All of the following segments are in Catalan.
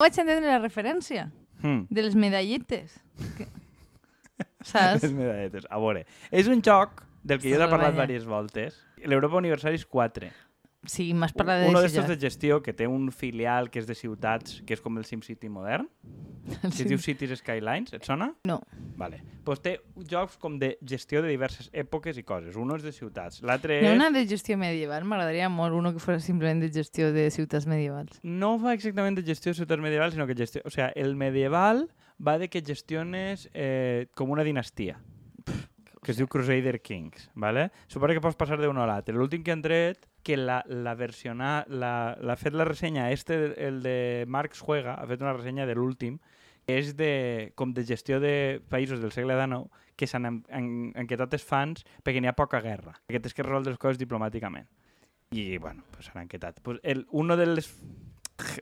vaig entendre la referència Hmm. de les medalletes. Que... Saps? Les medalletes. A veure, és un joc del que jo t'he parlat diverses voltes. L'Europa Universalis 4. Sí, m'has parlat de Uno d'estos de gestió que té un filial que és de ciutats, que és com el SimCity modern, que Sí. es diu Cities Skylines, et sona? No. Vale. Pues té jocs com de gestió de diverses èpoques i coses. Un és de ciutats, l'altre Hi ha és... una de gestió medieval, m'agradaria molt uno que fos simplement de gestió de ciutats medievals. No va exactament de gestió de ciutats medievals, sinó que gestió... O sea, el medieval va de que gestiones eh, com una dinastia que es diu Crusader Kings, ¿vale? Suposo que pots passar d'un a l'altre. L'últim que han tret, que la, la versionar, la, l'ha fet la ressenya, este, el de Marx Juega, ha fet una ressenya de l'últim, que és de, com de gestió de països del segle XIX que s'han en, en, enquetat els fans perquè n'hi ha poca guerra, que tens que resoldre les coses diplomàticament. I, bueno, pues s'han enquetat. Pues el, uno de les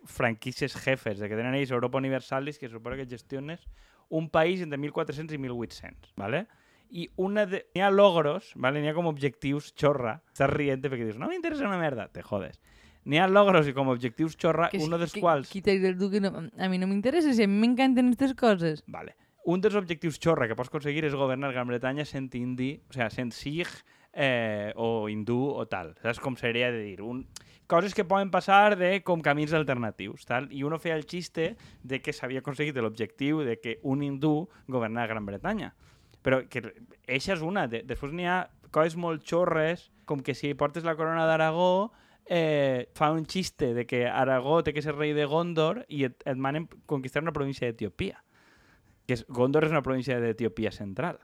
franquícies jefes de que tenen ells Europa Universalis, que suposa que gestiones un país entre 1400 i 1800, ¿vale? I una de... N'hi ha logros, ¿vale? N'hi ha com objectius xorra. Estàs rient perquè dius, no m'interessa una merda. Te jodes. N'hi ha logros i com objectius xorra, Que, uno dels que, quals... Qui t'ha dit que no, a mi no m'interessa, si a mi m'encanten aquestes coses. Vale. Un dels objectius xorra que pots aconseguir és governar Gran Bretanya sent indi, o sea, sent sikh eh, o hindú o tal. Saps com seria de dir? Un... Coses que poden passar de com camins alternatius, tal? I uno feia el xiste de que s'havia aconseguit l'objectiu de que un hindú governara Gran Bretanya. Però que eixa és una. De, després n'hi ha coses molt xorres, com que si portes la corona d'Aragó, eh, fa un xiste de que Aragó té que ser rei de Gondor i et, et manen conquistar una província d'Etiopia que és, Gondor és una província d'Etiopia central.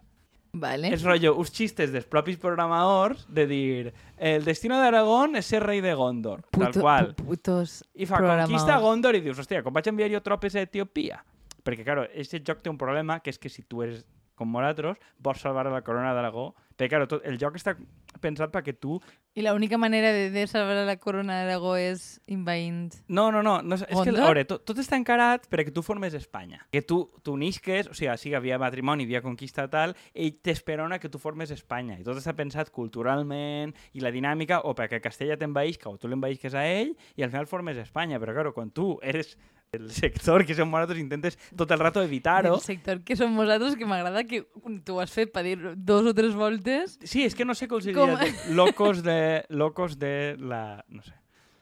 Vale. És rotllo, uns xistes dels propis programadors de dir el destino d'Aragón és ser rei de Gondor, tal qual. pu- Putos I fa conquista Gondor i dius, hòstia, com vaig enviar jo tropes a Etiopia? Perquè, claro, aquest joc té un problema, que és que si tu eres com nosaltres, vols salvar la corona d'Aragó, perquè, claro, tot, el joc està pensat perquè tu... I l'única manera de, de salvar la corona d'Aragó és invadint... No, no, no, no és, és que, a veure, tot, tot està encarat perquè tu formes Espanya. Que tu, tu nisques, o sigui, sí, havia matrimoni, havia conquista tal, ell t'esperona que tu formes Espanya. I tot està pensat culturalment i la dinàmica, o perquè Castella t'envaïsca o tu l'envaïsques a ell i al final formes Espanya. Però, claro, quan tu eres el sector que som nosaltres intentes tot el rato evitar-ho. El sector que som nosaltres, que m'agrada que tu has fet per dir dos o tres voltes. Sí, és que no sé com se Com- diria. de- Locos de... Locos de la... No sé.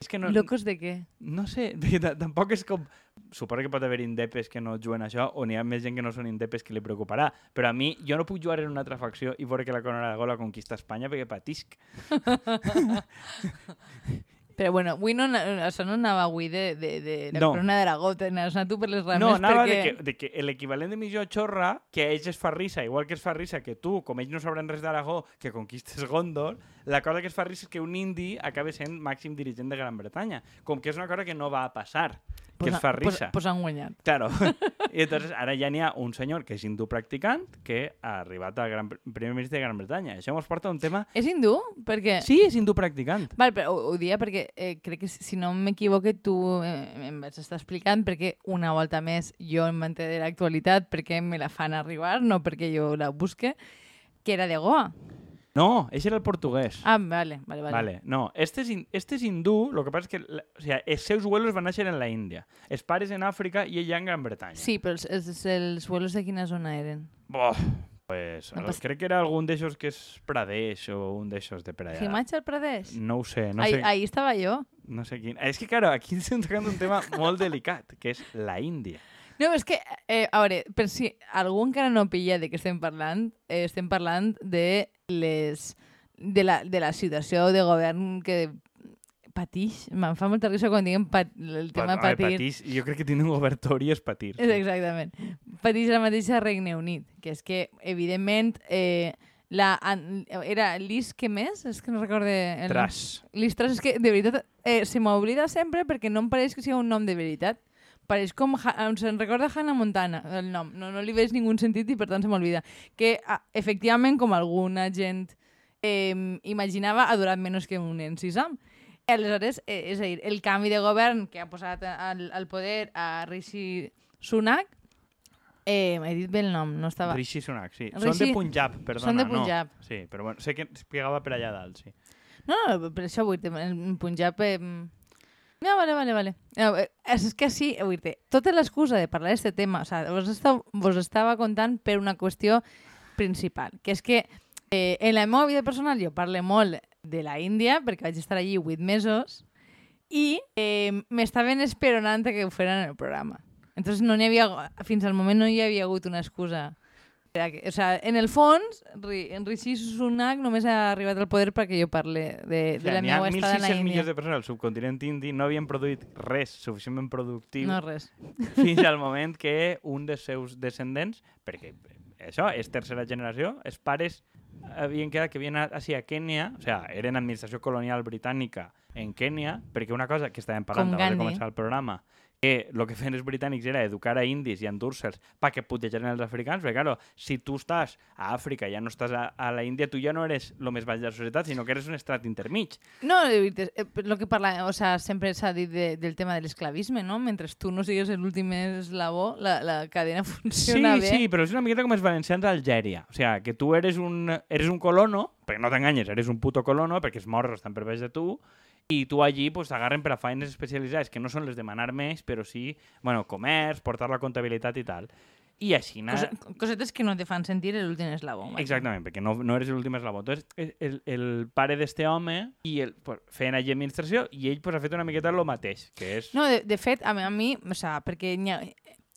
És que no... Locos de què? No sé, tampoc és com... Suposo que pot haver indepes que no juguen això, o n'hi ha més gent que no són indepes que li preocuparà. Però a mi, jo no puc jugar en una altra facció i veure que la Corona d'Aragó la conquista Espanya perquè patisc. Però bueno, avui no, això no anava avui de, de, de la No. corona d'Aragó, t'anaves anat tu per les rames No, anava perquè... de que, de que l'equivalent de missió xorra, que a ells es fa risa, igual que es fa risa que tu, com ells no sabran res d'Aragó, que conquistes Gondor, la cosa que es fa risa és que un indi acabe sent màxim dirigent de Gran Bretanya. Com que és una cosa que no va a passar, que es fa risa. Pues, pues han guanyat. Claro. I entonces ara ja n'hi ha un senyor que és hindú practicant que ha arribat a gran, primer ministre de Gran Bretanya. Això ens porta a un tema... És hindú? Perquè... Sí, és hindú practicant. Val, però ho, ho dia perquè eh, crec que si no m'equivoque tu eh, em vas estar explicant perquè una volta més jo em manté de l'actualitat perquè me la fan arribar, no perquè jo la busque, que era de Goa. No, ese era el portuguès. Ah, vale, vale, vale. Vale, no, este és, in- este és hindú, lo que passa és que la, o sea, els seus vuelos van néixer en la Índia, els pares en Àfrica i ella en Gran Bretanya. Sí, però els, els, els vuelos de quina zona eren? Boh, pues, No passa- crec que era algun d'eixos que és Pradesh o un d'eixos de per allà. Himachal Pradesh? No ho sé, no ahí, sé, ahí estava jo. no sé quin. És que, claro, aquí estem tocant un tema molt delicat, que és la Índia. No, és que, eh, a veure, per si algú encara no pilla de què estem parlant, eh, estem parlant de les de la, de la situació de govern que patix. Me'n fa molta risa quan diguem pat, el tema Pa- a veure, patir. patís, jo crec que tindre un govertori és patir. És exactament. Patix la mateixa Regne Unit, que és que, evidentment, eh, la, an- era Liz, què més? És que no recorde... El... Tras. Liz Truss, és que, de veritat, eh, se m'oblida sempre perquè no em pareix que sigui un nom de veritat. Pareix com... Ha- se'n recorda Hannah Montana, el nom. No, no li veig ningú sentit i per tant se m'oblida. Que, ah, efectivament, com alguna gent eh, imaginava, ha durat menys que un encisam. Aleshores, eh, és a dir, el canvi de govern que ha posat al, al poder a Rishi Sunak, eh, m'he dit bé el nom, no estava... Rishi Sunak, sí. Són de Rishi- Punjab, perdona. Són de no. Punjab. Sí, però bueno, sé que es pegava per allà dalt, sí. No, no, per això vull dir, en Punjab... Eh, No, vale, vale, vale. No, eh, és que sí, vull dir tota l'excusa de parlar d'aquest tema, o sea, vos, estava, vos estava contant per una qüestió principal, que és que eh, en la meva vida personal jo parlo molt de la Índia, perquè vaig estar allí 8 mesos, i eh, m'estaven esperonant que ho feren en el programa. Entonces no n'hi havia, fins al moment no hi havia hagut una excusa o sea, en el fons, en Rishi Sunak només ha arribat al poder perquè jo parle de, de la meva estada a la Índia. milions de persones al subcontinent indi no havien produït res suficientment productiu no res. fins al moment que un dels seus descendents, perquè això és tercera generació, els pares havien quedat que havien anat a Kènia, o sigui, eren administració colonial britànica en Kènia, perquè una cosa que estàvem parlant abans de començar el programa que el que feien els britànics era educar a indis i endur-se'ls perquè putejaren els africans, perquè, claro, si tu estàs a Àfrica, ja no estàs a, a la Índia, tu ja no eres el més baix de la societat, sinó que eres un estrat intermig. No, el eh, que parla, o sea, sempre s'ha dit de, del tema de l'esclavisme, no? Mentre tu no sigues l'últim eslabó, la, la cadena funciona sí, bé. Sí, sí, però és una miqueta com els valencians d'Algèria. O sigui, que tu eres un, eres un colono, perquè no t'enganyes, eres un puto colono, perquè els morros estan per baix de tu, i tu allí pues, t'agarren per a feines especialitzades que no són les de manar més, però sí, bueno, comerç, portar la comptabilitat i tal. I així... Cos cosetes que no te fan sentir l'últim eslabó. Exactament, perquè no, no eres l'últim eslabó. Entonces, el, el pare d'este home i el, pues, feien allí administració i ell pues, ha fet una miqueta el mateix, que és... No, de, de fet, a mi, a mi o sea, perquè ha,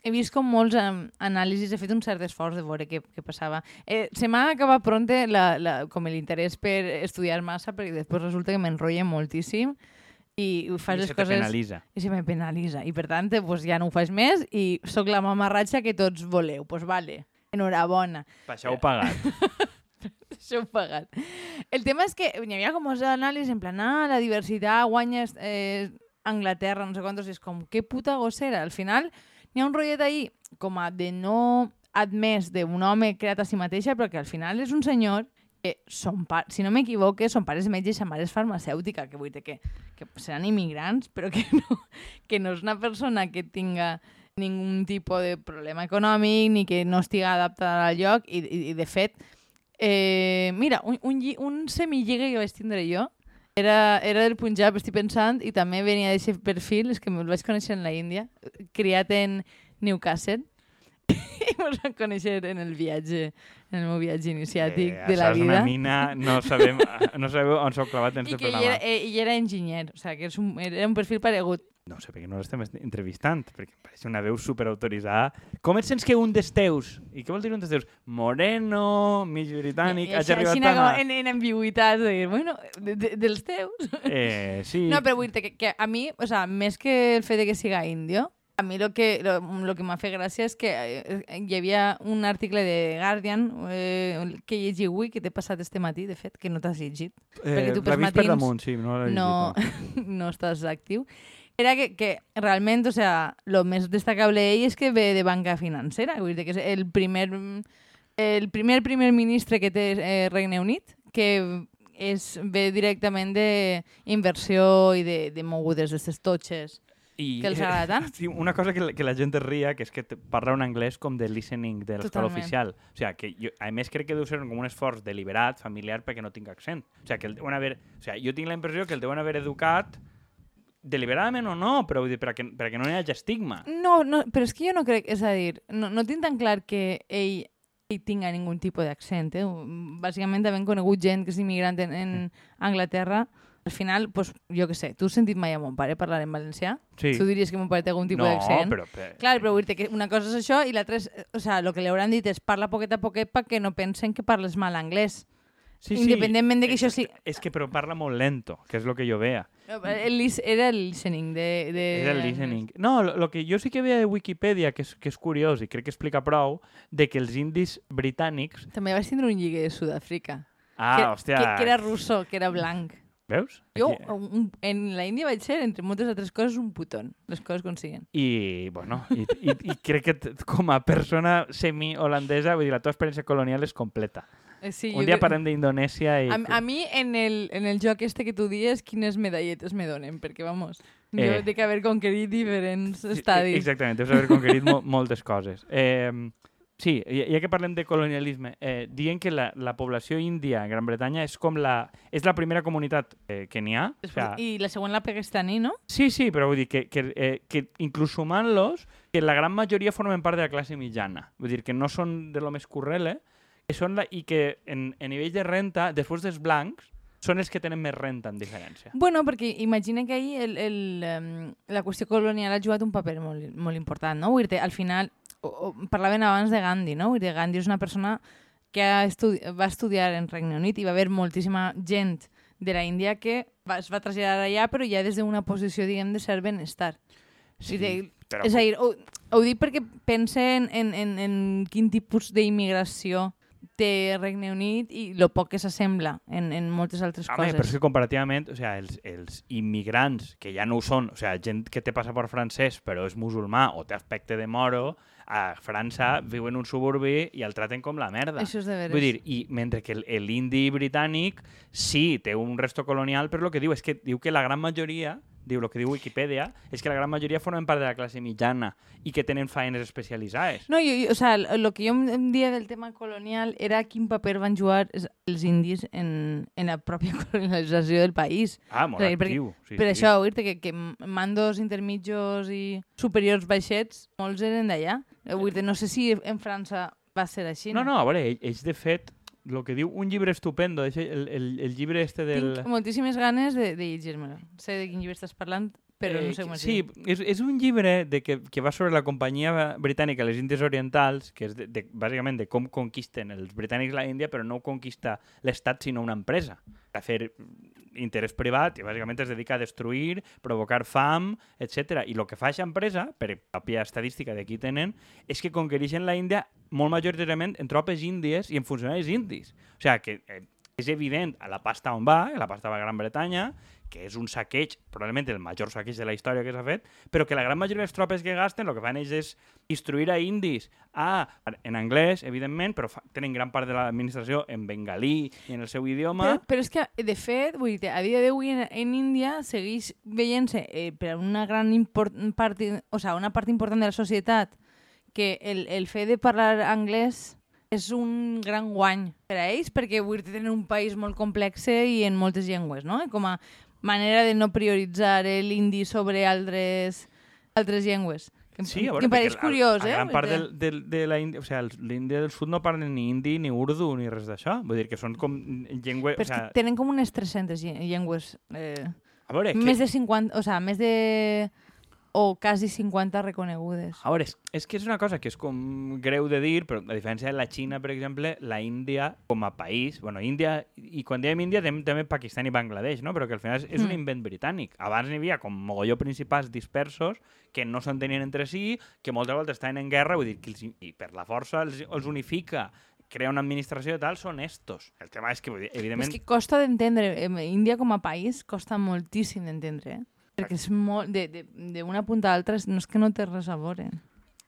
he vist com molts um, anàlisis, he fet un cert esforç de veure què, què passava. Eh, se m'ha acabat pront la, la, com l'interès per estudiar massa, perquè després resulta que m'enrotlla moltíssim i fas I les coses... penalitza. I se me penalitza. I per tant, pues, ja no ho faig més i sóc la mamarratxa que tots voleu. Doncs pues vale, enhorabona. Per això heu pagat. això pagat. El tema és que hi havia com molts anàlisis en plan, ah, la diversitat guanya eh, Anglaterra, no sé quantos, és com, que puta gossera. Al final, hi ha un rotllet ahí com a de no admès d'un home creat a si mateixa, però que al final és un senyor que son pa si no m'equivoque, son pares metges i sa mare és farmacèutica, que vull dir que, que seran immigrants, però que no, que no és una persona que tinga ningun tipus de problema econòmic ni que no estigui adaptada al lloc i, i, i de fet, eh, mira, un, un, un semilligue que vaig tindre jo era, era del Punjab, estic pensant, i també venia d'aquest perfil, és que me'l vaig conèixer en la Índia, criat en Newcastle, i ens vam conèixer en el viatge, en el meu viatge iniciàtic eh, de la vida. És una mina, no sabem, no sabem on s'ho clavat en I aquest que programa. ell era, ell, ell era enginyer, o sigui, que és un, era un perfil paregut. No sé per què no l'estem entrevistant, perquè em pareix una veu superautoritzada. Com et sents que un dels teus, i què vol dir un dels teus? Moreno, mig britànic, I, hagi arribat tan a... En, en ambigüitat, de dir, bueno, de, de, dels teus. Eh, sí. No, però vull dir que, que a mi, o sea, més que el fet de que siga indio, a mi lo que, lo, lo que m'ha fet gràcia és que eh, hi havia un article de Guardian eh, que llegi avui, que t'he passat este matí, de fet, que no t'has llegit. eh, perquè tu per vist per matins damunt, sí, no l'he no, llegit. No. no estàs actiu. Era que, que realment, o sea, lo més destacable d'ell és que ve de banca financera, vull dir que és el primer, el primer primer ministre que té eh, Regne Unit, que és, ve directament d'inversió i de, de mogudes d'aquestes totxes I, que els agrada tant. Sí, una cosa que, la- que la gent es ria, que és que parla un anglès com de listening de l'escola oficial. O sigui, que jo, a més crec que deu ser com un esforç deliberat, familiar, perquè no tinc accent. O sigui, que el deuen haver... O sigui, jo tinc la impressió que el deuen haver educat deliberadament o no, però vull dir, perquè, perquè no hi hagi estigma. No, no, però és que jo no crec, és a dir, no, no tinc tan clar que ell, ell tinga ningun tipus d'accent. Eh? Bàsicament, havent conegut gent que és immigrant en, en Anglaterra, al final, pues, jo què sé, tu has sentit mai a mon pare parlar en valencià? Sí. Tu diries que mon pare té algun tipus no, d'accent? però... però Clar, però vull dir que una cosa és això i l'altra és... O sea, el que li hauran dit és parla poquet a poquet perquè no pensen que parles mal anglès. sí, independentment de que això sí- És que però parla molt lento, que és el que jo veia. El, lis- era el listening de... de És el listening. No, el que jo sí que veia de Wikipedia, que és, que és curiós i crec que explica prou, de que els indis britànics... També vaig tindre un lligue de Sud-àfrica. Ah, que, hòstia... que, que era russo, que era blanc. Veus? Jo, Aquí- un, en la Índia vaig ser, entre moltes altres coses, un putón. Les coses com siguen. I, bueno, i, i, i crec que com a persona semi-holandesa, vull dir, la teva experiència colonial és completa. Eh, Sí, Un jo dia parlem d'Indonèsia i... A, a mi, en el, en el joc este que tu dies, quines medalletes me donen? Perquè, vamos, jo Eh. he haver conquerit diferents estadis. Exactament, deus haver conquerit mo moltes coses. Eh, Sí, ja ja que parlem de colonialisme, eh, diuen que la, la població índia a Gran Bretanya és com la... És la primera comunitat eh, que n'hi ha. O sea, I la següent la pakistaní, no? sí, sí, però vull dir que, que, eh, que inclús sumant-los, que la gran majoria formen part de la classe mitjana. Vull dir que no són de lo més currele, que són la, i que en, en nivell de renta, després dels blancs, són els que tenen més renta en diferència. Bueno, perquè imagina que ahir el, el, la qüestió colonial ha jugat un paper molt, molt important, no? Vull dir al final, o, o, parlaven abans de Gandhi, no? Vull dir, Gandhi és una persona que ha estudi va estudiar en Regne Unit i va haver moltíssima gent de la Índia que va, es va traslladar allà, però ja des d'una posició, diguem, de cert benestar. Sí, dir, però... És a dir, ho, ho dic perquè pense en, en, en, en quin tipus d'immigració té Regne Unit i lo poc que s'assembla en, en moltes altres Home, coses. però és que comparativament, o sea, els, els immigrants, que ja no ho són, o sea, gent que té passaport francès però és musulmà o té aspecte de moro, a França viu en un suburbi i el traten com la merda. Això és de veres. Vull dir, i mentre que el- l'indi britànic sí, té un resto colonial, però el que diu és que diu que la gran majoria, diu el que diu Wikipedia, és que la gran majoria formen part de la classe mitjana i que tenen faenes especialitzades. No, jo, jo, o sea, el que jo em dia del tema colonial era quin paper van jugar els indis en, en la pròpia colonialització del país. Ah, molt dir, perquè- actiu. Sí, per sí. això, dir que, que mandos intermitjos i superiors baixets, molts eren d'allà. Eh, Vull dir, no sé si en França va ser així. No, no, a veure, ell- ells de fet, el que diu un llibre estupendo, el, el, el llibre este del... Tinc moltíssimes ganes de, de llegir-me-lo. Sé de quin llibre estàs parlant, però no sé Eh, com es Sí, diu. és, és un llibre de que, que va sobre la companyia britànica a les Índies Orientals, que és de, de, bàsicament de com conquisten els britànics la Índia, però no conquista l'Estat, sinó una empresa. A fer interès privat i bàsicament es dedica a destruir, provocar fam, etc. I el que fa aquesta empresa, per pròpia estadística de qui tenen, és que conquereixen la Índia molt majoritàriament en tropes índies i en funcionaris indis. O sigui que eh, és evident a la pasta on va, la pasta va a Gran Bretanya, que és un saqueig, probablement el major saqueig de la història que s'ha fet, però que la gran majoria de les tropes que gasten el que fan ells és instruir a indis a, en anglès, evidentment, però fa, tenen gran part de l'administració en bengalí i en el seu idioma. Però, però és que, de fet, vull dir, a dia d'avui en, en Índia segueix veient-se eh, per una gran import, part, o sea, una part important de la societat que el, el fet de parlar anglès és un gran guany per a ells, perquè vull dir, tenen un país molt complex i en moltes llengües, no? I Com a manera de no prioritzar eh, l'indi sobre altres, altres llengües. Que, Sí, a que veure, em pareix curiós, la eh? gran part del, del, de la Índia, o sigui, els- l'Índia del Sud no parlen ni hindi, ni urdu, ni res d'això. Vull dir que són com llengües... Però O que sigui, tenen com unes 300 lle- llengües. Eh, a veure, que, més de 50, o sea, més de o quasi 50 reconegudes. A veure, és, és que és una cosa que és com greu de dir, però a diferència de la Xina, per exemple, la Índia com a país, bueno, Índia, i quan diem Índia tenim també Pakistan i Bangladesh, no? però que al final és, és un Mm. invent britànic. Abans n'hi havia com mogolló principals dispersos que no s'entenien entre si, que moltes vegades estaven en guerra, vull dir, que els, i per la força els, els unifica crea una administració i tal, són estos. El tema és que, evidentment, és que costa d'entendre. Em, Índia com a país costa moltíssim d'entendre, eh? Perquè és molt... De, de, de una punta a l'altra no és que no té res a veure.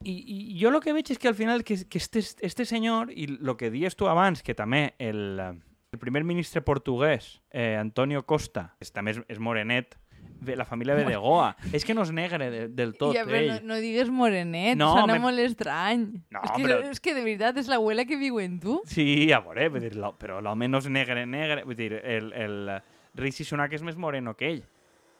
I, i jo el que veig és que al final que, que este, este senyor, i el que dies tu abans, que també el, el primer ministre portuguès, eh, Antonio Costa, que també és, és morenet, la família ve de Goa. és que no és negre de, del tot, ja, però ell. no, no digues morenet, No, sona me- molt estrany. No, és, que, però- és que de veritat és l'abuela que viu en tu. Sí, a veure, vull dir, però l'home no és negre, negre. Vull dir, el, el Rishi Sunak és més moreno que ell.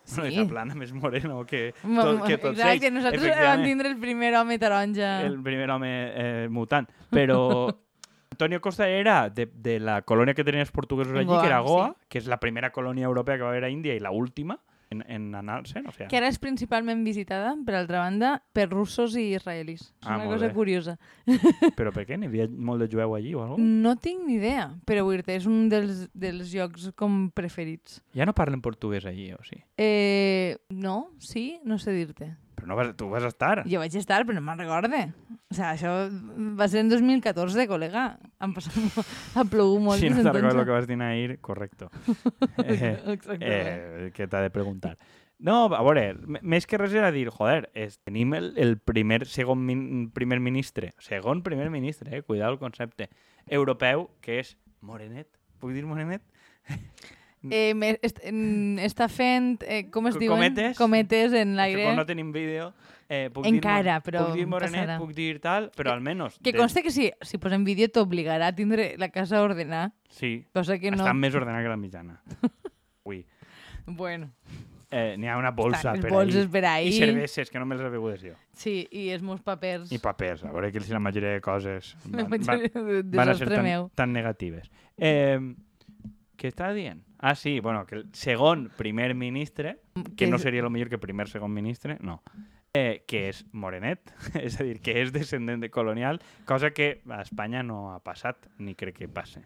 Sí. Bueno, i plana més moreno que, tot, que tots Exacte, ells. nosaltres vam tindre el primer home taronja. el primer home eh, mutant. Però Antonio Costa era de, de la colònia que tenien els portuguesos allí, Goa, que era Goa, sí. que és la primera colònia europea que va haver a Índia i la última en, en anar-se'n. O sea, que ara és principalment visitada, per altra banda, per russos i israelis. És Ah, una cosa bé. curiosa. Però per què? N'hi havia molt de jueu allí o alguna No tinc ni idea, però vull dir és un dels, dels llocs com preferits. Ja no parlen portuguès allí, o sí? Eh, no, sí, no sé dir-te. Però no vas, tu vas estar. Jo vaig estar, però no me'n recorde. O sigui, això va ser en 2014, col·lega. Han passat... molt- ha plogut molt si no des te recordes lo que vas dir ahir, correcto. eh, eh, que t'ha de preguntar. No, a veure, més que res era dir, joder, és, tenim el, el primer, segon min, primer ministre, segon primer ministre, eh, cuidado el concepte, europeu, que és morenet. Puc dir morenet? Eh, me- est en- està fent, eh, com es diuen? cometes? Cometes en Que l'aire. quan no tenim vídeo, eh, puc Encara, dir, però puc dir morenet, passarà. puc dir tal, però almenys... Que de- conste que si, si posem vídeo t'obligarà a tindre la casa ordenada, Sí, cosa que no... està més ordenat que la mitjana. Ui. Bueno, Eh, N'hi ha una bolsa estan les per ahí. per ahí. I cerveses, que no me les he begudes jo. Sí, i els meus papers. I papers, a veure que si la majoria de coses van, van, van a ser tan, meu. tan negatives. Eh, què estava dient? Ah, sí, bueno, que el segon primer ministre, que no seria el millor que primer segon ministre, no, eh, que és morenet, és a dir, que és descendent de colonial, cosa que a Espanya no ha passat, ni crec que passe.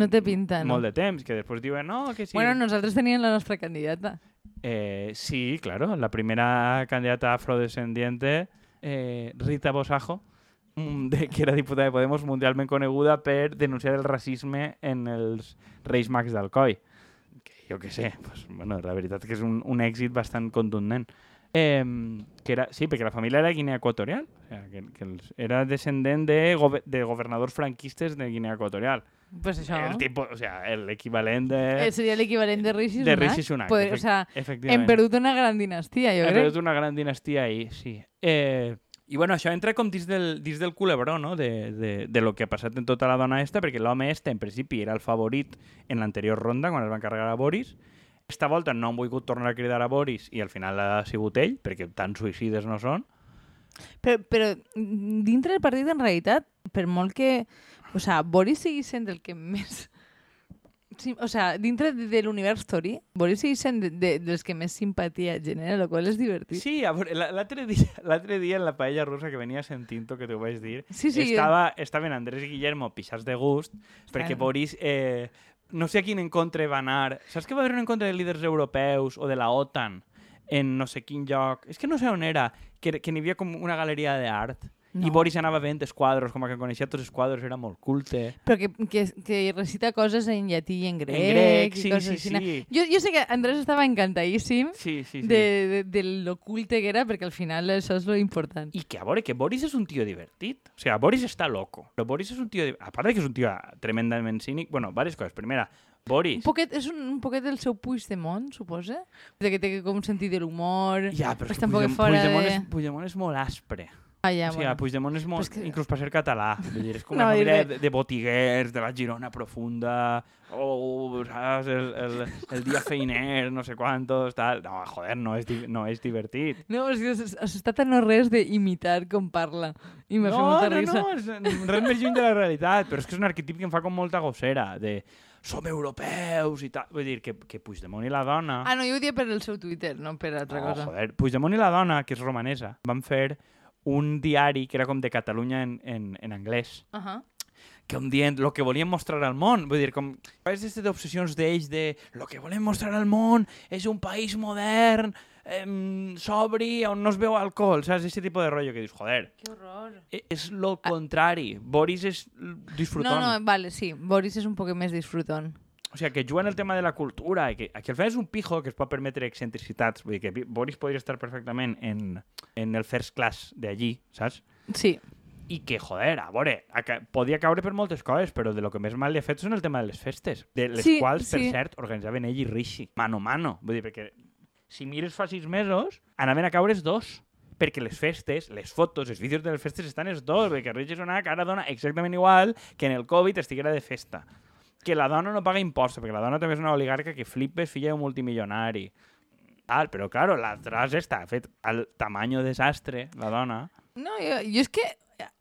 No té pinta, no? Molt de temps, que després diuen, no, que sí. Bueno, nosaltres teníem la nostra candidata. Eh, sí, claro, la primera candidata afrodescendiente, eh, Rita Bosajo, mm, de, que era diputada de Podemos mundialment coneguda per denunciar el racisme en els Reis Mags d'Alcoi. Que jo què sé, pues, bueno, la veritat que és un, un èxit bastant contundent. Eh, que era, sí, perquè la família era Guinea Equatorial, o sea, que, que els, era descendent de, gover de governadors franquistes de Guinea Equatorial. Pues això. El tipo, o sea, el equivalent de, Eh, seria l'equivalent de Rishi de Sunak. Rishi Sunak. Poder, o efect- sea, hem efectivament. perdut una gran dinastia, jo crec. perdut una gran dinastia ahí, sí. Eh, I bueno, això entra com dins del, dins del culebró, no?, de, de, de lo que ha passat en tota la dona esta, perquè l'home este, en principi, era el favorit en l'anterior ronda, quan es van carregar a Boris. Esta volta no han volgut tornar a cridar a Boris i al final ha sigut ell, perquè tan suïcides no són. Però, però mm, dintre del partit, en realitat, per molt que... O sea, Boris sigui sent el que més... O sea, dintre de, de l'univers Tori, Boris sent de, de, dels que més simpatia genera, el qual és divertit. Sí, l'altre dia, l'altre dia en la paella russa que venia sentint que t'ho vaig dir, Sí, sí. estava, estaven Andrés i Guillermo pixats de gust perquè Estan- Boris eh, no sé a quin encontre va anar saps que va haver un encontre de líders europeus o de la OTAN en no sé quin lloc és que no sé on era que, que n'hi havia com una galeria d'art No. i Boris anava veient els quadros com que coneixia tots els quadros era molt culte Però que, que, que recita coses en llatí i en grec. en grec, sí, sí, sí Jo, jo sé que Andrés estava encantadíssim sí, sí, sí. de, de, de lo culte que era, perquè al final això és lo important. I que, a veure, que Boris és un tio divertit. O sigui, Boris està loco. Però Boris és un tio... A part de que és un tio tremendament cínic... Bueno, diverses coses. Primera, Boris... Un poquet, és un, un poquet del seu Puigdemont, suposa? De que té com un sentit de l'humor... Ja, però és que Puigdemont, Puigdemont, de- és, Puigdemont és molt aspre. Ah, ja, o sigui, bueno. Puigdemont és molt... Que- Inclús per ser català. Vull dir, és com No, una família diré- de, de botiguers, de la Girona profunda, o, saps, el, el, el dia feiner, no sé quantos, tal... No, joder, no és, no és divertit. No, és que es- es- està tan no res d'imitar com parla. I m'ha fet no, molta no, risa. no, és res més lluny de la realitat, però és que és un arquetip que em fa com molta gossera, de som europeus i tal. Vull dir, que, que Puigdemont i la dona... Ah, no, jo ho dia per el seu Twitter, no per altra no, cosa. joder, Puigdemont i la dona, que és romanesa, van fer un diari que era com de Catalunya en, en, en anglès, Uh -huh. que un dient lo que volien mostrar al món. Vull dir, com és d'aquestes obsessions d'ells de lo que volem mostrar al món és un país modern, eh, sobri, on no es veu alcohol, saps? Aquest tipus de rotllo que dius, joder, Que horror. e- és lo contrari. Boris és disfrutón. No, no, vale, sí. Boris és un poc més disfrutón. O sigui, que juga en el tema de la cultura, i que aquí al final és un pijo que es pot permetre excentricitats. Vull dir que Boris podria estar perfectament en, en el first class d'allí, saps? Sí. I que, joder, a veure, a ca- podia caure per moltes coses, però de lo que més mal li ha fet són el tema de les festes, de les Sí, quals, per sí. cert, organitzaven ell i Rishi, mano a mano. Vull dir, perquè si mires fa sis mesos, anaven a caure els dos perquè les festes, les fotos, els vídeos de les festes estan els dos, perquè Rishi Sunak ara dona exactament igual que en el Covid estiguera de festa. Que la dona no paga impostos, perquè la dona també és una oligarca que flipes filla d'un multimilionari. Tal, però, claro, l'altra esta ha fet el tamaño desastre, la dona. No, jo, jo és que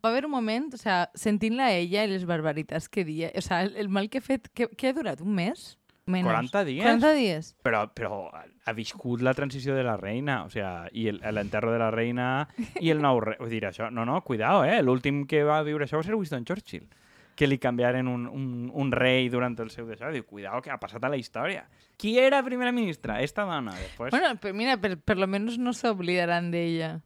va haver un moment, o sea, sentint-la ella i les barbaritats que dia, o sea, el, el mal que ha fet, que, que ha durat un mes? Menos. 40 dies. 40 dies. Però, però ha viscut la transició de la reina, o sea, i el- l'enterro de la reina i el nou rei. Vull dir, això, no, no, cuidao, eh? L'últim que va viure això va ser Winston Churchill, que li canviaren un, un, un rei durant el seu deixat. Diu, cuidao, que ha passat a la història. Qui era primera ministra? Esta dona. Després... Bueno, però mira, per, per lo menos no s'oblidaran d'ella.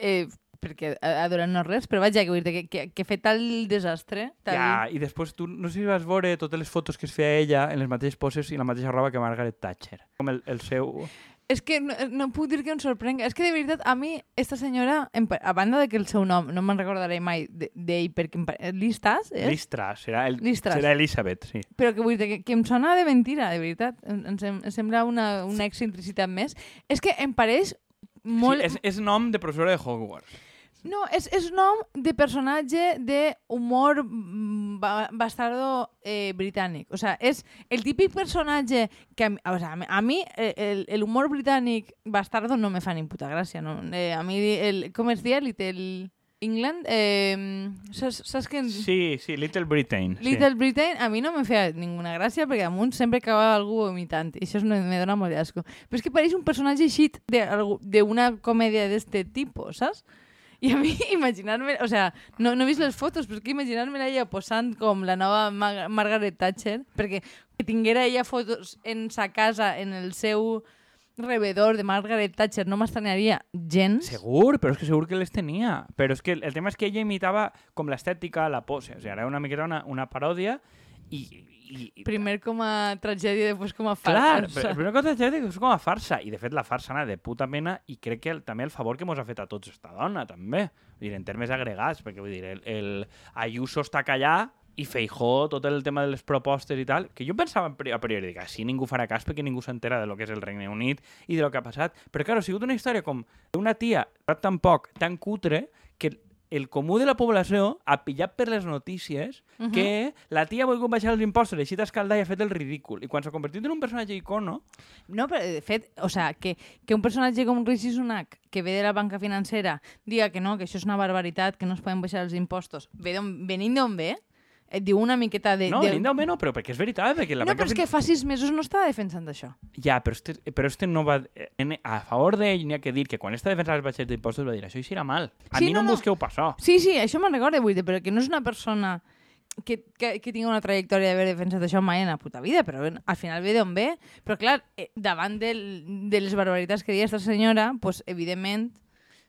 Eh, perquè ha, durat no res, però vaja, que, que, que, que fet tal desastre. Tal... Ja, i després tu no sé si vas veure totes les fotos que es feia ella en les mateixes poses i la mateixa roba que Margaret Thatcher. Com el, el seu... És que no, no puc dir que em sorprenga. És que de veritat, a mi, esta senyora, a banda de que el seu nom no me'n recordaré mai de- d'ell, perquè Listas, és? Listras, serà, el, Listras. serà Elisabet, sí. Però que vull dir que, que em sona de mentira, de veritat. Em, em, em sembla una, una excentricitat més. És que em pareix molt... Sí, és, és nom de professora de Hogwarts. No, és, és nom de personatge d'humor mm, ba bastardo eh, britànic. O sea, és el típic personatge que a mi, o sea, a mi- eh, el, el humor britànic bastardo no me fa ni puta gràcia. No? Eh, a mi, el, com es deia? Little England? Eh, saps, saps que... Sí, sí, Little Britain. sí. Little Britain a mi no me feia ninguna gràcia perquè damunt sempre acabava algú vomitant i això és, me dona molt d'asco. Però és que pareix un personatge així de- d'una comèdia d'este tipus, saps? I a mi imaginar-me... O sea, no, no he vist les fotos, però és que imaginar-me ella posant com la nova Mar Margaret Thatcher, perquè que tinguera ella fotos en sa casa, en el seu rebedor de Margaret Thatcher, no m'estranyaria gens. Segur, però és que segur que les tenia. Però és que el tema és que ella imitava com l'estètica, la pose. O sigui, era una miqueta una, una paròdia i... i, i Primer com a tragèdia, després com a Clar, farsa. però la primera cosa que és com a farsa, i de fet la farsa anava de puta mena, i crec que el, també el favor que mos ha fet a tots esta dona, també. Vull dir, en termes agregats, perquè vull dir, el, el Ayuso està callar i Feijó, tot el tema de les propostes i tal, que jo pensava a pri- a priori, dic, així ningú farà cas perquè ningú s'entera de lo que és el Regne Unit i de lo que ha passat. Però, clar, ha sigut una història com una tia tan poc, tan cutre, que el comú de la població ha pillat per les notícies Mhm. que la tia ha volgut baixar els impostos, així d'escaldar i ha fet el ridícul. I quan s'ha convertit en un personatge icono, No, però de fet, o sea, que, que un personatge com Rishi Sunak, que ve de la banca financera, diga que no, que això és una barbaritat, que no es poden baixar els impostos, ve venint d'on ve, et diu una miqueta de... no, de... linda o no, però perquè és veritat, perquè la no, però és que fa sis mesos no estava defensant això. Ja, però este, però este no va... En, a favor d'ell n'hi ha que dir que quan està defensant els baixets d'impostos va dir això serà mal. A Sí, mi no, no, em no. busqueu per això. Sí, sí, això me'n recordo, vull dir, però que no és una persona que, que, que tingui una trajectòria d'haver defensat això mai en la puta vida, però ben, al final ve d'on ve. Però clar, eh, davant del, de les barbaritats que deia aquesta senyora, pues, evidentment,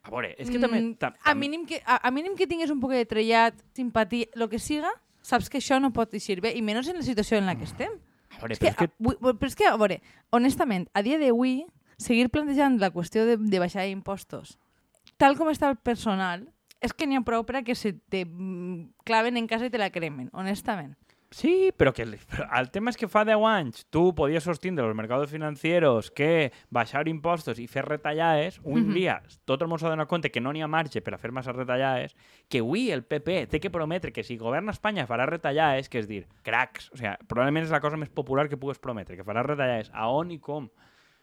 A veure, és que també... Mm, tam, a, mínim que, a, a mínim que tingues un poc de trellat, simpatia, el que siga, saps que això no pot eixir bé, i menys en la situació en la que estem. A veure, És que, però és que... a, però és que, a veure, honestament, a dia d'avui, seguir plantejant la qüestió de, de baixar impostos, tal com està el personal, és que n'hi ha prou per a que se te mm, claven en casa i te la cremen, honestament. Sí, però que el, el tema és que fa 10 anys tu podies sostindre els mercados financieros que baixar impostos i fer retallades, un Mhm. dia tot el món s'ha donat compte que no n'hi ha marge per a fer massa retallades, que avui el PP té que prometre que si governa Espanya farà retallades, que és dir, cracs, o sigui, probablement és la cosa més popular que pugues prometre, que farà retallades, a on i com.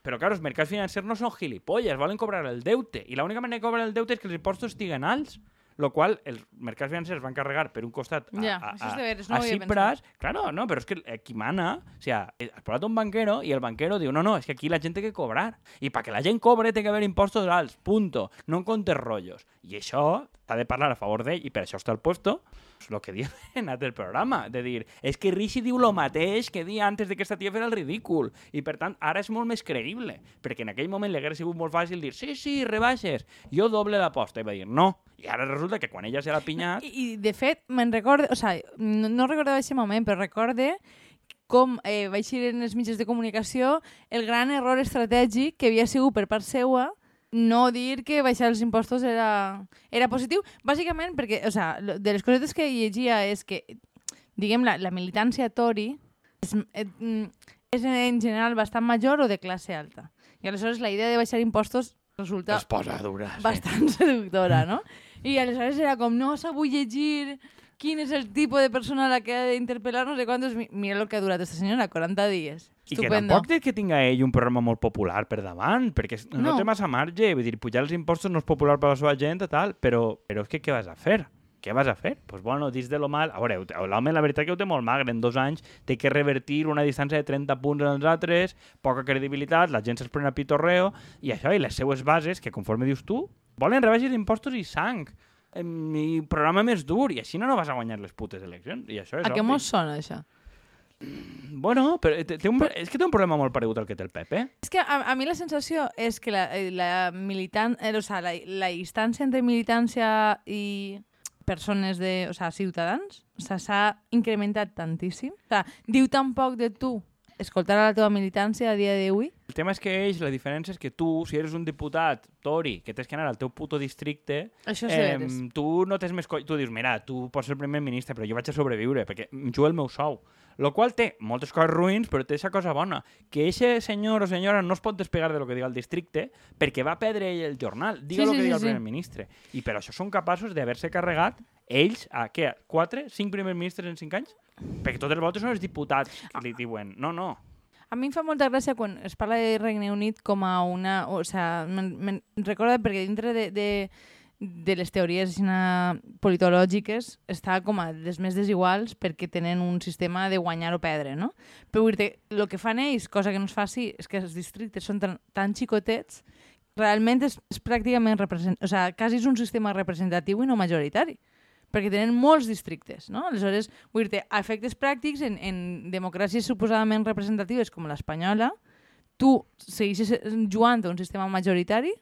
Però, clar, els mercats financers no són gilipolles, volen cobrar el deute, i l'única manera de cobrar el deute és que els impostos estiguen alts, lo qual els mercats financers van carregar per un costat a, Ja, a, a, veres, no a Cipras, claro, no, però és que qui mana, o sea, eh, has posat un banquero i el banquero diu, no, no, és que aquí la gent té que cobrar. I perquè la gent cobre té que haver impostos alts, punto. No en comptes rotllos. I això t'ha de parlar a favor d'ell i per això està al puesto és el que diem en el programa, de dir, és que Rishi diu lo mateix que dia antes de que esta tia fera el ridícul, i per tant ara és molt més creïble, perquè en aquell moment li hauria sigut molt fàcil dir, sí, sí, rebaixes, jo doble l'aposta, i va dir, no, i ara resulta que quan ella se l'ha pinyat, I, i de fet, me'n recorde, o sigui, no, no recordava aquest moment, però recorde com eh, va eixir en els mitjans de comunicació el gran error estratègic que havia sigut per part seua no dir que baixar els impostos era, era positiu, bàsicament perquè, o sigui, de les cosetes que llegia és que, diguem, la, la militància Tory és, eh, mm, és en general bastant major o de classe alta. I aleshores la idea de baixar impostos resulta es posa dura. sí. bastant seductora, no? I aleshores era com, no sabut llegir quin és el tipus de persona a la que ha d'interpel·lar, no sé quantos... Mi- Mira el que ha durat aquesta senyora, 40 dies. I que Estupendo. tampoc té que tinga ell un programa molt popular per davant, perquè no, No. té massa marge, vull dir, pujar els impostos no és popular per la seva gent i tal, però, però és que què vas a fer? Què vas a fer? Doncs pues bueno, dins de lo mal... A veure, l'home la veritat que ho té molt magre, en dos anys té que revertir una distància de 30 punts en els altres, poca credibilitat, la gent se'ls pren a pitorreo, i això, i les seues bases, que conforme dius tu, volen rebaixes d'impostos i sang, em, i programa més dur, i així no, no vas a guanyar les putes eleccions, i això és A què mos sona, això? Bueno, però té, té un, és que té un problema molt paregut al que té el PP. És que a, a mi la sensació és que la, eh, la militant... Eh, o sea, la, la distància entre militància i persones de... O sea, ciutadans o sea, s'ha incrementat tantíssim. O sea, diu tan poc de tu escoltar a la teva militància a dia d'avui? El tema és que ells, la diferència és que tu, si eres un diputat Tory, que tens que anar al teu puto districte, Això de veres. tu no tens més... Co tu dius, mira, tu pots ser primer ministre, però jo vaig a sobreviure, perquè jugo el meu sou. Lo qual té moltes coses ruïns, però té aquesta cosa bona, que eixe senyor o senyora no es pot despegar de lo que diga el districte perquè va perdre ell el jornal, diga Sí, lo sí, que sí, diga el sí. primer ministre. I per això són capaços d'haver-se carregat ells a què? A Quatre? Cinc primers ministres en cinc anys? Perquè tots els votos són els diputats que li diuen no, no. A mi em fa molta gràcia quan es parla de Regne Unit com a una... O sea, me'n me'n recorda perquè dintre de, de, de les teories politològiques està com a les més desiguals perquè tenen un sistema de guanyar o perdre, no? Però el que fan ells, cosa que no es faci, és que els districtes són tan, tan xicotets realment és, és pràcticament represent... o sea, quasi és un sistema representatiu i no majoritari perquè tenen molts districtes, no? Aleshores, vull dir a efectes pràctics, en, en democràcies suposadament representatives com l'espanyola, tu segueixes jugant a un sistema majoritari,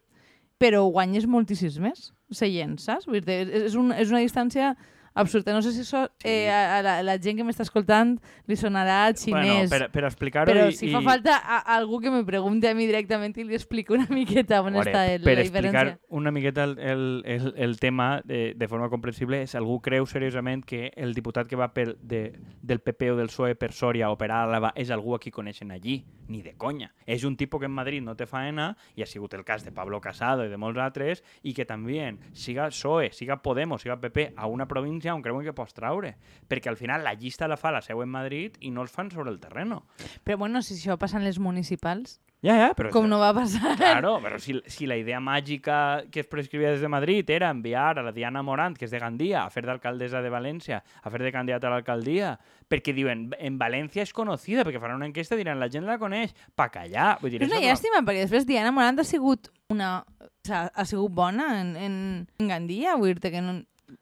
però guanyes moltíssims més seients, saps? Vull dir és, un, és una distància absurda. No sé si això eh, a, a la, la gent que m'està escoltant li sonarà xinès. Bueno, per, per explicar-ho però i, si i... fa falta a, a algú que me pregunti a mi directament i li explico una miqueta on Veure, està el, per la explicar diferència. una miqueta el, el, el, el tema de, de forma comprensible, si algú creu seriosament que el diputat que va per de, del PP o del PSOE per Sòria o per Àlava és algú a qui coneixen allí, ni de conya. És un tipus que en Madrid no té faena i ha sigut el cas de Pablo Casado i de molts altres i que també siga PSOE, siga Podemos, siga PP a una província on creuen que pots traure. Perquè al final la llista la fa la seu en Madrid i no els fan sobre el terreno. Però bueno, si això passa en les municipals, Ja, ja, però... com no va passar... Claro, però si, si la idea màgica que es prescrivia des de Madrid era enviar a la Diana Morant, que és de Gandia, a fer d'alcaldessa de València, a fer de candidata a l'alcaldia, perquè diuen, en València és conocida, perquè faran una enquesta i diran, la gent la coneix, pa callar. Vull dir, És una això no- llàstima, perquè després Diana Morant ha sigut una... O sea, ha sigut bona en, en, en Gandia, vull dir que no...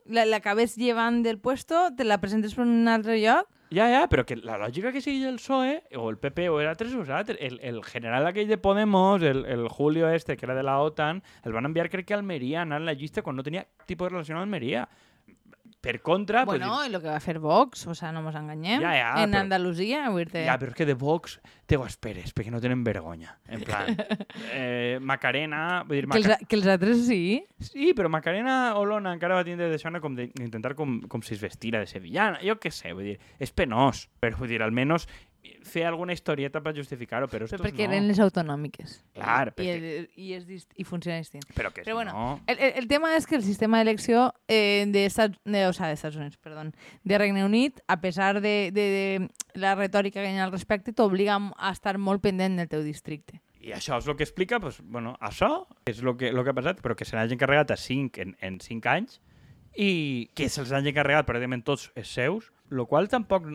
La, l'acabes llevant del puesto, te la presentes per un altre lloc... Ja, ja, però que la lògica que sigui el PSOE, o el PP, o el altre, és altre. El, el general aquell de Podemos, el, el Julio este, que era de la OTAN, el van enviar, crec que a Almeria, anar en la llista quan no tenia tipus de relació amb Almeria. Per contra... pues, bueno, i el que va fer Vox, o sea, no ens enganyem. Ja, ja, en però- Andalusia, vull dir Ja, però és que de Vox te ho esperes, perquè no tenen vergonya. En plan, eh, Macarena... Vull dir, que, els, Maca... que els altres sí. Sí, però Macarena Olona encara va tindre d'això com d'intentar com, com si es vestira de sevillana. Jo què sé, vull dir, és penós, però vull dir, almenys fer alguna historieta per justificar-ho, però Però estos perquè no. eren les autonòmiques. Clar, I, perquè... el, i, és dist, i funciona distint. Però que Però bueno, no... El, el, tema és que el sistema d'elecció eh, de, Estats, de, o sea, de Estats Units, perdó, de Regne Unit, a pesar de, de, de la retòrica que hi ha al respecte, t'obliga a estar molt pendent del teu districte. I això és el que explica, pues, bueno, això és el que, el que ha passat, però que se n'hagin carregat a 5 en, en 5 anys i que se'ls hagin carregat pràcticament tots els seus, el qual tampoc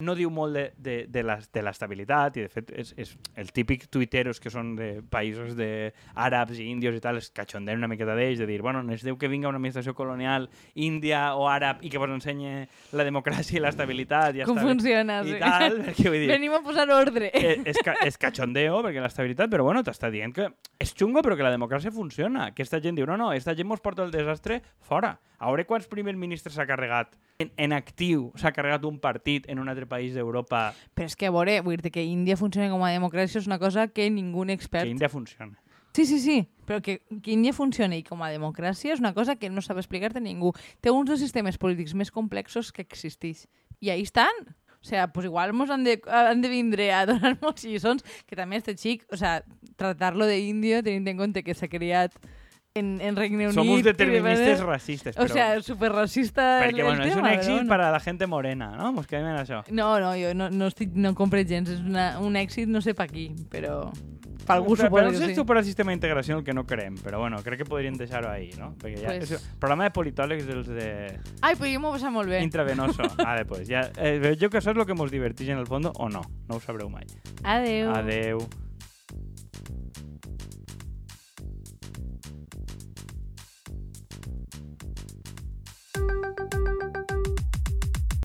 no diu molt de, de, de les- de l'estabilitat i de fet és, és el típic tuiteros que són de països de àrabs i índios i tal, es cachondeen una miqueta d'ells de dir, bueno, necessiteu que vinga una administració colonial índia o àrab i que vos ensenye la democràcia i l'estabilitat i Com està funciona, i sí. tal, perquè vull dir, Venim a posar ordre. és, ca és cachondeo, perquè l'estabilitat, però bueno, t'està dient que és xungo, però que la democràcia funciona. Aquesta gent diu, no, no, esta gent mos porta el desastre fora. A veure quants primers ministres s'ha carregat en, en actiu, s'ha carregat un partit en un altre país d'Europa Però és que, a veure, vull dir que Índia funciona com a democràcia és una cosa que ningú expert... que Índia funciona. Sí, sí, sí, però que, que Índia funcioni com a democràcia és una cosa que no sap explicar-te ningú. Té uns dels sistemes polítics més complexos que existeix. I ahí estan. O sea, pues igual mos han de, han de vindre a donar-nos lliçons, que també este xic, o sea, tratar-lo d'índio tenint en compte que s'ha criat en, en Regne Unit... Somos i de deterministes manera- racistes, O sea, superracista el, perquè, el bueno, és un tema, èxit però bueno. per a la gent morena, no? Mos quedem en això. No, no, jo no, no, estic, no compro gens, és una, un èxit no sé per qui, però per algú però, suposo però no que sí. al sistema d'integració el que no creem, però bueno, crec que podrien deixar-ho ahí, no? Perquè ja, Pues- és, programa de politòlegs dels de Ai, però jo m'ho passat molt bé. intravenoso. Ah, després, ja, eh, veieu que això és el que mos divertix en el fons o no? No ho sabreu mai. Adeu. Adeu.